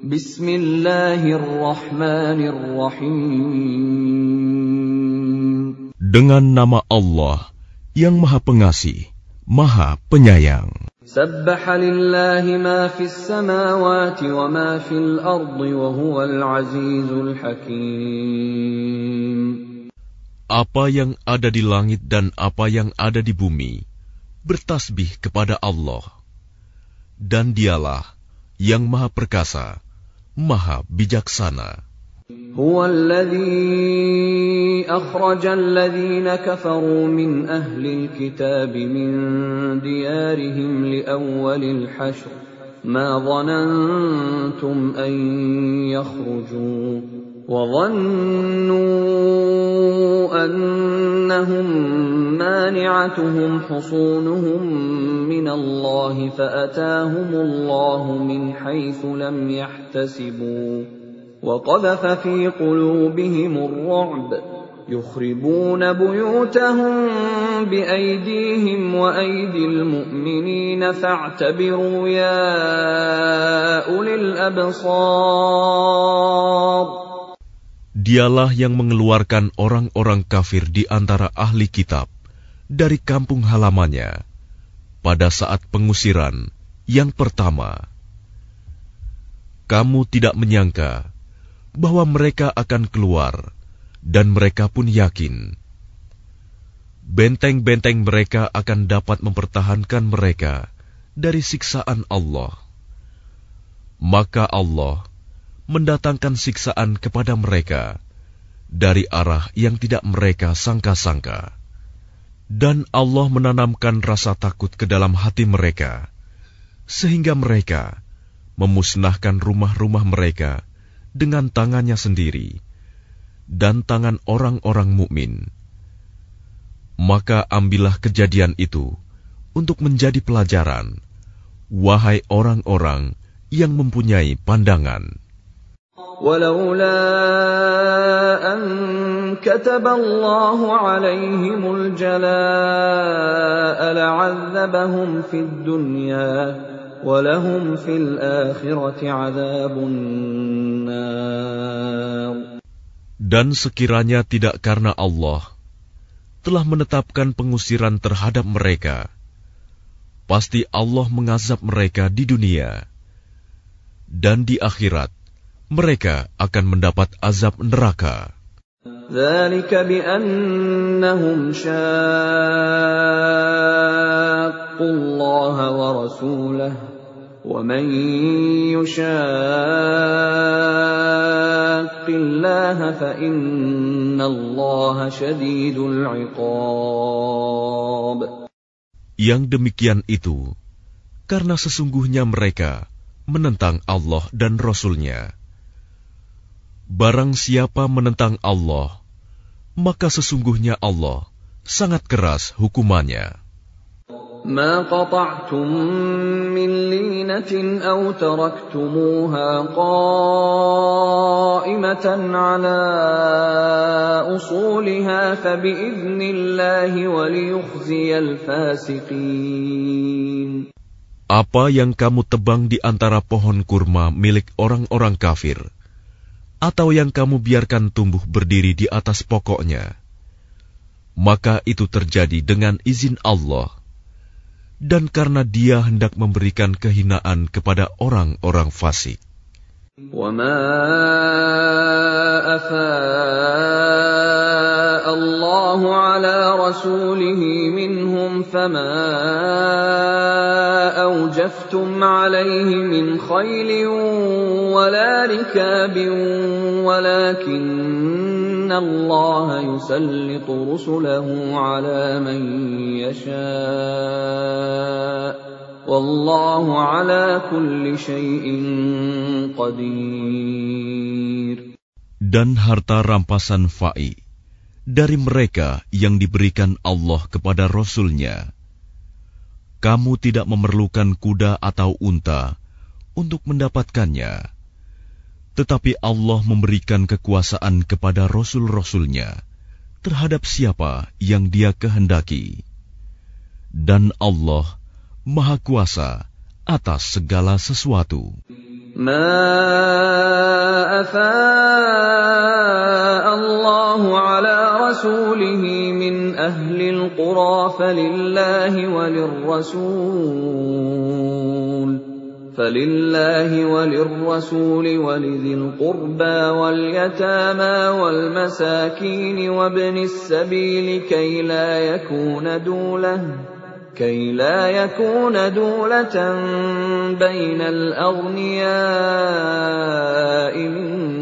Bismillahirrahmanirrahim. Dengan nama Allah yang Maha Pengasih, Maha Penyayang. Apa yang ada di langit dan apa yang ada di bumi bertasbih kepada Allah. Dan dialah yang maha perkasa, maha bijaksana. هو الذي أخرج الذين كفروا من أهل الكتاب من ديارهم لأول الحشر ما ظننتم أن يخرجوا وظنوا أنهم مانعتهم حصونهم من الله فأتاهم الله من حيث لم يحتسبوا وقذف في قلوبهم الرعب يخربون بيوتهم بأيديهم وأيدي المؤمنين فاعتبروا يا أولي الأبصار Dialah yang mengeluarkan orang-orang kafir di antara ahli kitab dari kampung halamannya pada saat pengusiran yang pertama. Kamu tidak menyangka bahwa mereka akan keluar, dan mereka pun yakin benteng-benteng mereka akan dapat mempertahankan mereka dari siksaan Allah. Maka Allah mendatangkan siksaan kepada mereka dari arah yang tidak mereka sangka-sangka. Dan Allah menanamkan rasa takut ke dalam hati mereka, sehingga mereka memusnahkan rumah-rumah mereka dengan tangannya sendiri dan tangan orang-orang mukmin. Maka ambillah kejadian itu untuk menjadi pelajaran, wahai orang-orang yang mempunyai pandangan. ولولا أن كتب الله عليهم الجلاء لعذبهم في الدنيا ولهم في الآخرة عذاب النار Dan sekiranya tidak karena Allah telah menetapkan pengusiran terhadap mereka, pasti Allah mengazab mereka di dunia. Dan di akhirat, mereka akan mendapat azab neraka. Yang demikian itu karena sesungguhnya mereka menentang Allah dan Rasulnya. nya Barang siapa menentang Allah, maka sesungguhnya Allah sangat keras hukumannya. ما قطعتم من لينة أو تركتموها قائمة على أصولها فبإذن الله وليخزي الفاسقين Apa yang kamu tebang di antara pohon kurma milik orang-orang kafir, atau yang kamu biarkan tumbuh berdiri di atas pokoknya, maka itu terjadi dengan izin Allah, dan karena Dia hendak memberikan kehinaan kepada orang-orang fasik. Allah أوجفتم عليه من خيل ولا ركاب ولكن الله يسلط رسله على من يشاء والله على كل شيء قدير Dan harta rampasan fa'i dari mereka yang diberikan Allah kepada Rasul-Nya. kamu tidak memerlukan kuda atau unta untuk mendapatkannya. Tetapi Allah memberikan kekuasaan kepada rasul-rasulnya terhadap siapa yang dia kehendaki. Dan Allah Maha Kuasa atas segala sesuatu. Ala رسوله من أهل القرى فلله وللرسول فلله وللرسول ولذي القربى واليتامى والمساكين وابن السبيل كي لا يكون دولة كي لا يكون دولة بين الأغنياء منكم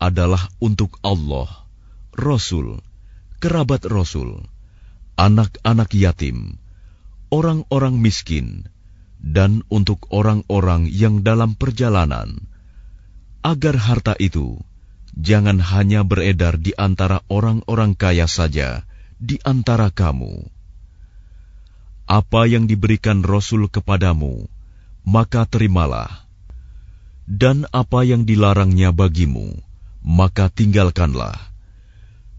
adalah untuk Allah, Rasul, kerabat Rasul, anak-anak yatim, orang-orang miskin, dan untuk orang-orang yang dalam perjalanan, agar harta itu jangan hanya beredar di antara orang-orang kaya saja di antara kamu apa yang diberikan Rasul kepadamu, maka terimalah. Dan apa yang dilarangnya bagimu, maka tinggalkanlah.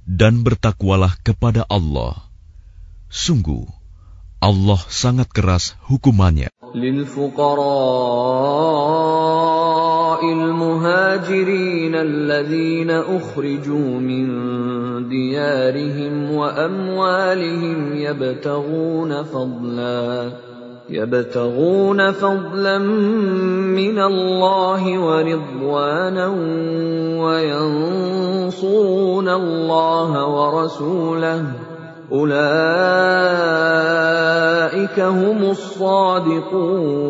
Dan bertakwalah kepada Allah. Sungguh, Allah sangat keras hukumannya. المهاجرين الذين أخرجوا من ديارهم وأموالهم يبتغون فضلا يبتغون فضلا من الله ورضوانا وينصرون الله ورسوله أولئك هم الصادقون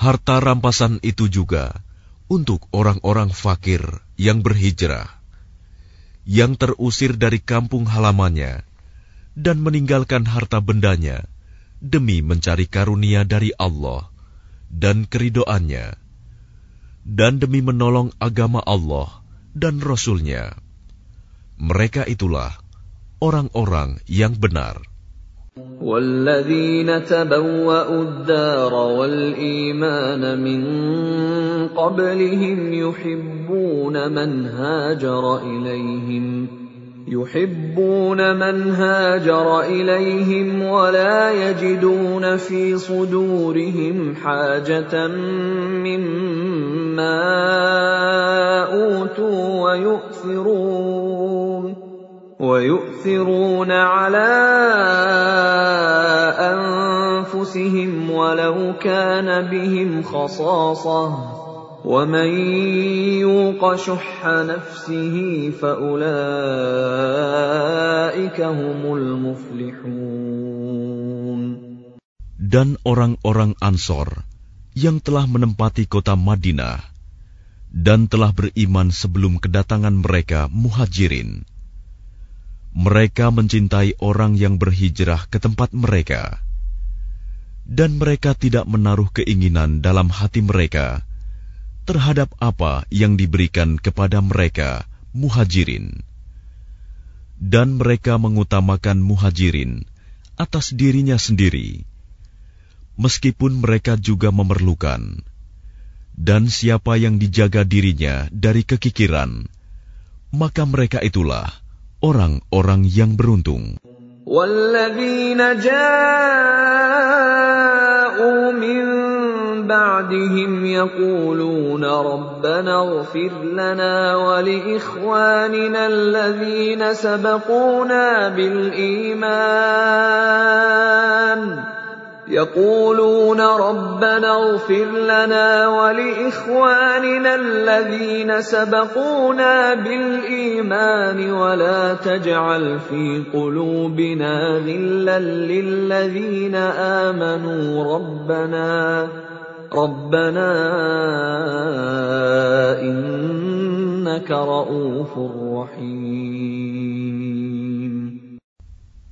harta rampasan itu juga untuk orang-orang fakir yang berhijrah, yang terusir dari kampung halamannya, dan meninggalkan harta bendanya demi mencari karunia dari Allah dan keridoannya, dan demi menolong agama Allah dan Rasul-Nya. Mereka itulah orang-orang yang benar. والذين تبوأوا الدار والإيمان من قبلهم يحبون من هاجر إليهم يحبون من هاجر إليهم ولا يجدون في صدورهم حاجة مما أوتوا ويؤثرون ويؤثرون على أنفسهم ولو كان بهم خصاصة ومن يوق شح نفسه فاولئك هم المفلحون dan orang-orang Ansor yang telah menempati kota Madinah dan telah beriman sebelum kedatangan mereka muhajirin mereka mencintai orang yang berhijrah ke tempat mereka, dan mereka tidak menaruh keinginan dalam hati mereka terhadap apa yang diberikan kepada mereka, muhajirin, dan mereka mengutamakan muhajirin atas dirinya sendiri, meskipun mereka juga memerlukan. Dan siapa yang dijaga dirinya dari kekikiran, maka mereka itulah orang-orang yang beruntung. والذين جاءوا من بعدهم يقولون ربنا اغفر لنا ولإخواننا الذين سبقونا بالإيمان. يقولون ربنا اغفر لنا ولإخواننا الذين سبقونا بالإيمان. ولا تجعل في قلوبنا غلا للذين آمنوا. ربنا ربنا إنك رؤوف رحيم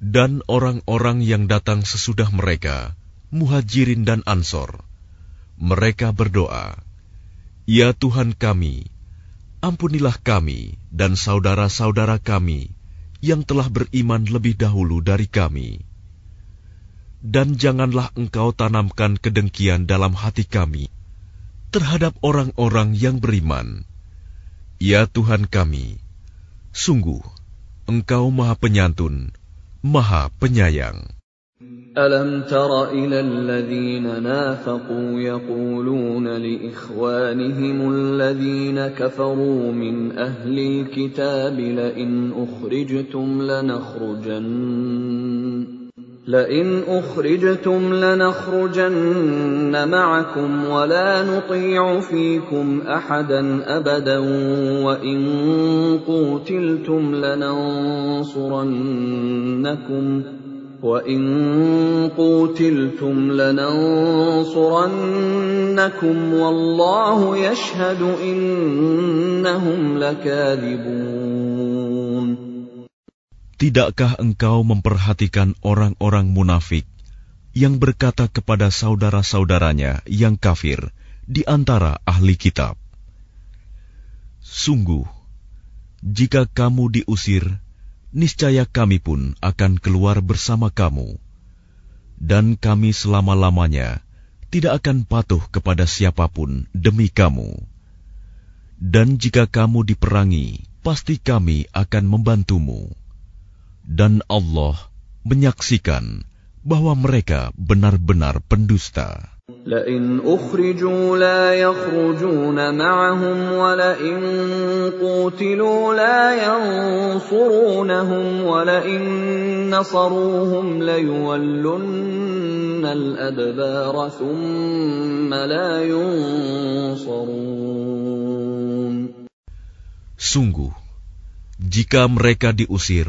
Dan orang-orang yang datang sesudah mereka Muhajirin dan Ansor. Mereka berdoa, Ya Tuhan kami, ampunilah kami dan saudara-saudara kami yang telah beriman lebih dahulu dari kami. Dan janganlah engkau tanamkan kedengkian dalam hati kami terhadap orang-orang yang beriman. Ya Tuhan kami, sungguh Engkau Maha Penyantun, Maha Penyayang. ألم تر إلى الذين نافقوا يقولون لإخوانهم الذين كفروا من أهل الكتاب لئن أخرجتم لنخرجن لئن أخرجتم لنخرجن معكم ولا نطيع فيكم أحدا أبدا وإن قوتلتم لننصرنكم وإن قوتلتم لننصرنكم والله يشهد إنهم لكاذبون Tidakkah engkau memperhatikan orang-orang munafik yang berkata kepada saudara-saudaranya yang kafir di antara ahli kitab? Sungguh, jika kamu diusir, niscaya kami pun akan keluar bersama kamu, dan kami selama-lamanya tidak akan patuh kepada siapa pun demi kamu. Dan jika kamu diperangi, pasti kami akan membantumu dan Allah menyaksikan bahwa mereka benar-benar pendusta. لئن أخرجوا لا يخرجون معهم ولئن قوتلوا لا ينصرونهم ولئن نصروهم ليولن الأدبار ثم لا ينصرون Sungguh, jika mereka diusir,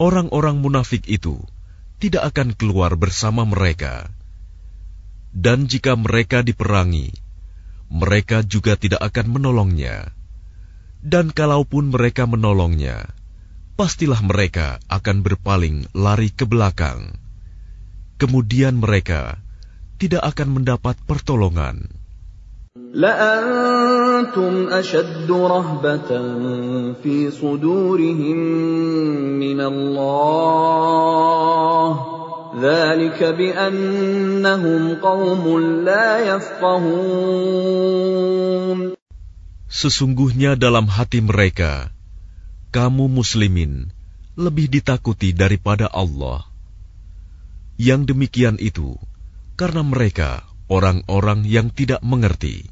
orang-orang munafik itu tidak akan keluar bersama mereka. Dan jika mereka diperangi, mereka juga tidak akan menolongnya. Dan kalaupun mereka menolongnya, pastilah mereka akan berpaling lari ke belakang. Kemudian mereka tidak akan mendapat pertolongan. لأنتم أشد رهبة في صدورهم من الله ذلك بأنهم قوم لا يفقهون Sesungguhnya dalam hati mereka, kamu muslimin lebih ditakuti daripada Allah. Yang demikian itu, karena mereka orang-orang yang tidak mengerti.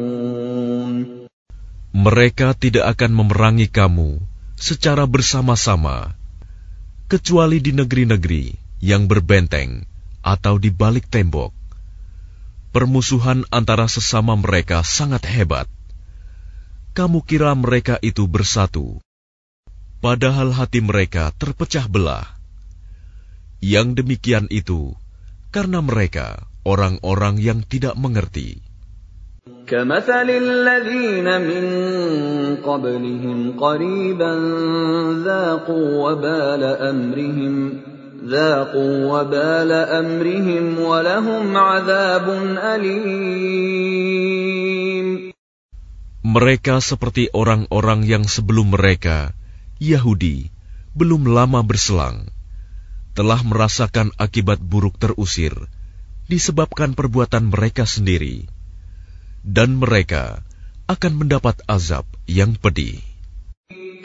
Mereka tidak akan memerangi kamu secara bersama-sama, kecuali di negeri-negeri yang berbenteng atau di balik tembok. Permusuhan antara sesama mereka sangat hebat. Kamu kira mereka itu bersatu, padahal hati mereka terpecah belah. Yang demikian itu karena mereka orang-orang yang tidak mengerti. كمثل الذين من قبلهم قريبا ذاقوا وبال أمرهم ذاقوا وبال أمرهم ولهم عذاب أليم Mereka seperti orang-orang yang sebelum mereka, Yahudi, belum lama berselang, telah merasakan akibat buruk terusir disebabkan perbuatan mereka sendiri dan mereka akan mendapat azab yang pedih.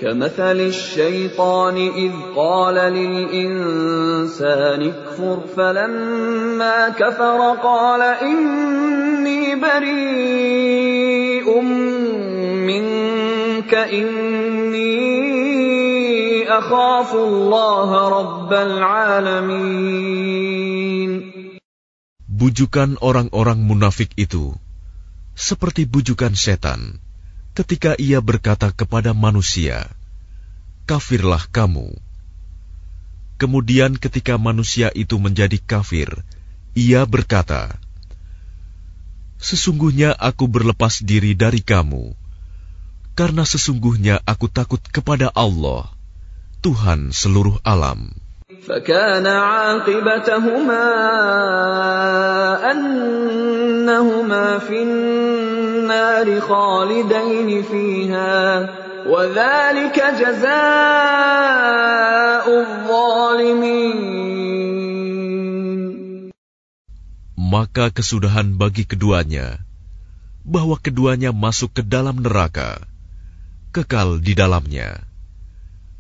كمثل الشيطان إذ قال للإنسان اكفر فلما كفر قال إني بريء منك إني أخاف الله رب العالمين Bujukan orang-orang munafik itu seperti bujukan setan ketika ia berkata kepada manusia, "Kafirlah kamu." Kemudian, ketika manusia itu menjadi kafir, ia berkata, "Sesungguhnya aku berlepas diri dari kamu, karena sesungguhnya aku takut kepada Allah, Tuhan seluruh alam." فكان عاقبتهما أنهما في النار خالدين فيها وذلك جزاء الظالمين Maka kesudahan bagi keduanya bahwa keduanya masuk ke dalam neraka, kekal di dalamnya.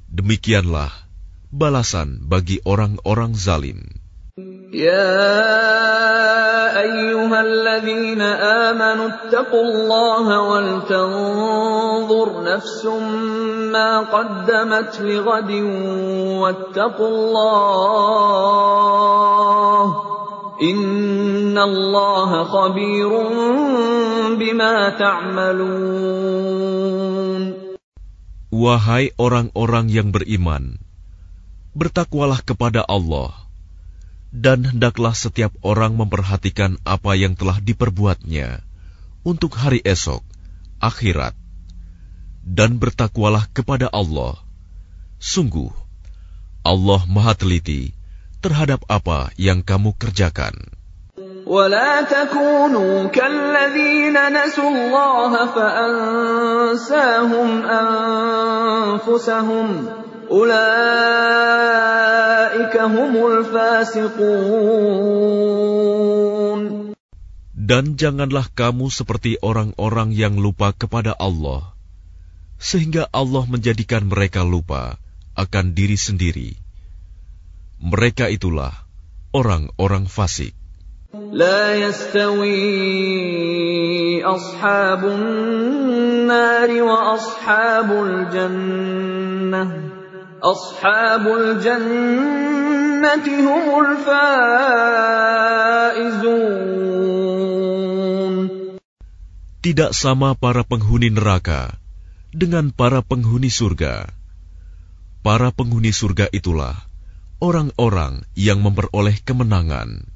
Demikianlah balasan bagi orang-orang zalim. يا أيها الذين آمنوا اتقوا الله ولتنظر نفس ما قدمت لغد واتقوا الله إن الله خبير بما تعملون Wahai orang-orang yang beriman, bertakwalah kepada Allah, dan hendaklah setiap orang memperhatikan apa yang telah diperbuatnya untuk hari esok, akhirat, dan bertakwalah kepada Allah. Sungguh, Allah Maha Teliti terhadap apa yang kamu kerjakan. ولا تكونوا كالذين نسوا الله فأنساهم أنفسهم dan janganlah kamu seperti orang-orang yang lupa kepada Allah, sehingga Allah menjadikan mereka lupa akan diri sendiri. Mereka itulah orang-orang fasik. لا يستوي أصحاب النار وأصحاب الجنة tidak sama para penghuni neraka dengan para penghuni surga. Para penghuni surga itulah orang-orang yang memperoleh kemenangan.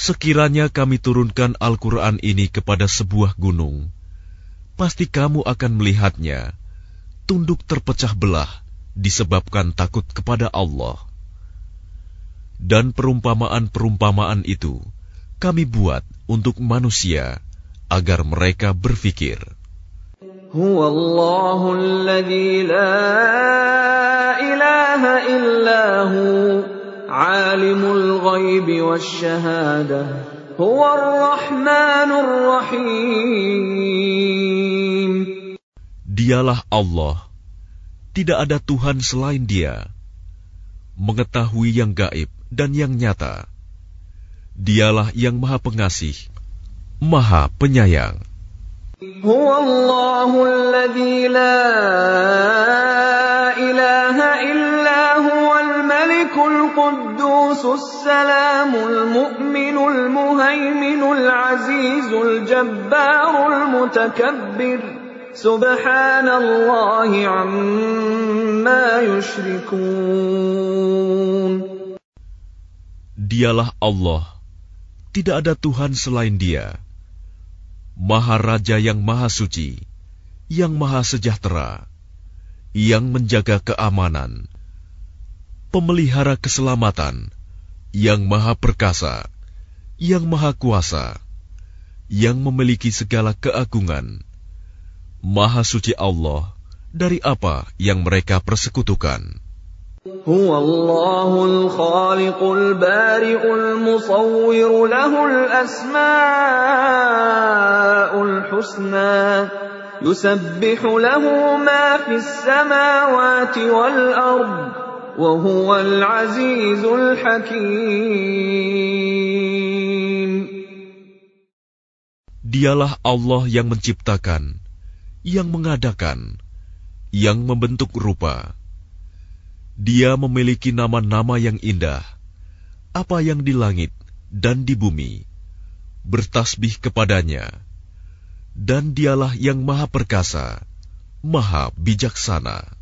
Sekiranya kami turunkan Al-Quran ini kepada sebuah gunung, pasti kamu akan melihatnya tunduk terpecah belah disebabkan takut kepada Allah. Dan perumpamaan-perumpamaan itu kami buat untuk manusia agar mereka berfikir. Alimul ghaibi Dialah Allah. Tidak ada Tuhan selain Dia. Mengetahui yang gaib dan yang nyata. Dialah yang Maha Pengasih Maha Penyayang. Illa القدوس السلام المؤمن المهيمن العزيز الجبار المتكبر سبحان الله عما يشركون Dialah Allah, tidak ada Tuhan selain Dia. Maha Raja yang Maha Suci, yang Maha Sejahtera, yang menjaga keamanan, pemelihara keselamatan, yang maha perkasa, yang maha kuasa, yang memiliki segala keagungan. Maha suci Allah dari apa yang mereka persekutukan. هو الله الخالق البارئ المصور له الاسماء الحسنى يسبح له ما في السماوات والارض وهو العزيز الحكيم Dialah Allah yang menciptakan, yang mengadakan, yang membentuk rupa. Dia memiliki nama-nama yang indah, apa yang di langit dan di bumi, bertasbih kepadanya. Dan dialah yang maha perkasa, maha bijaksana.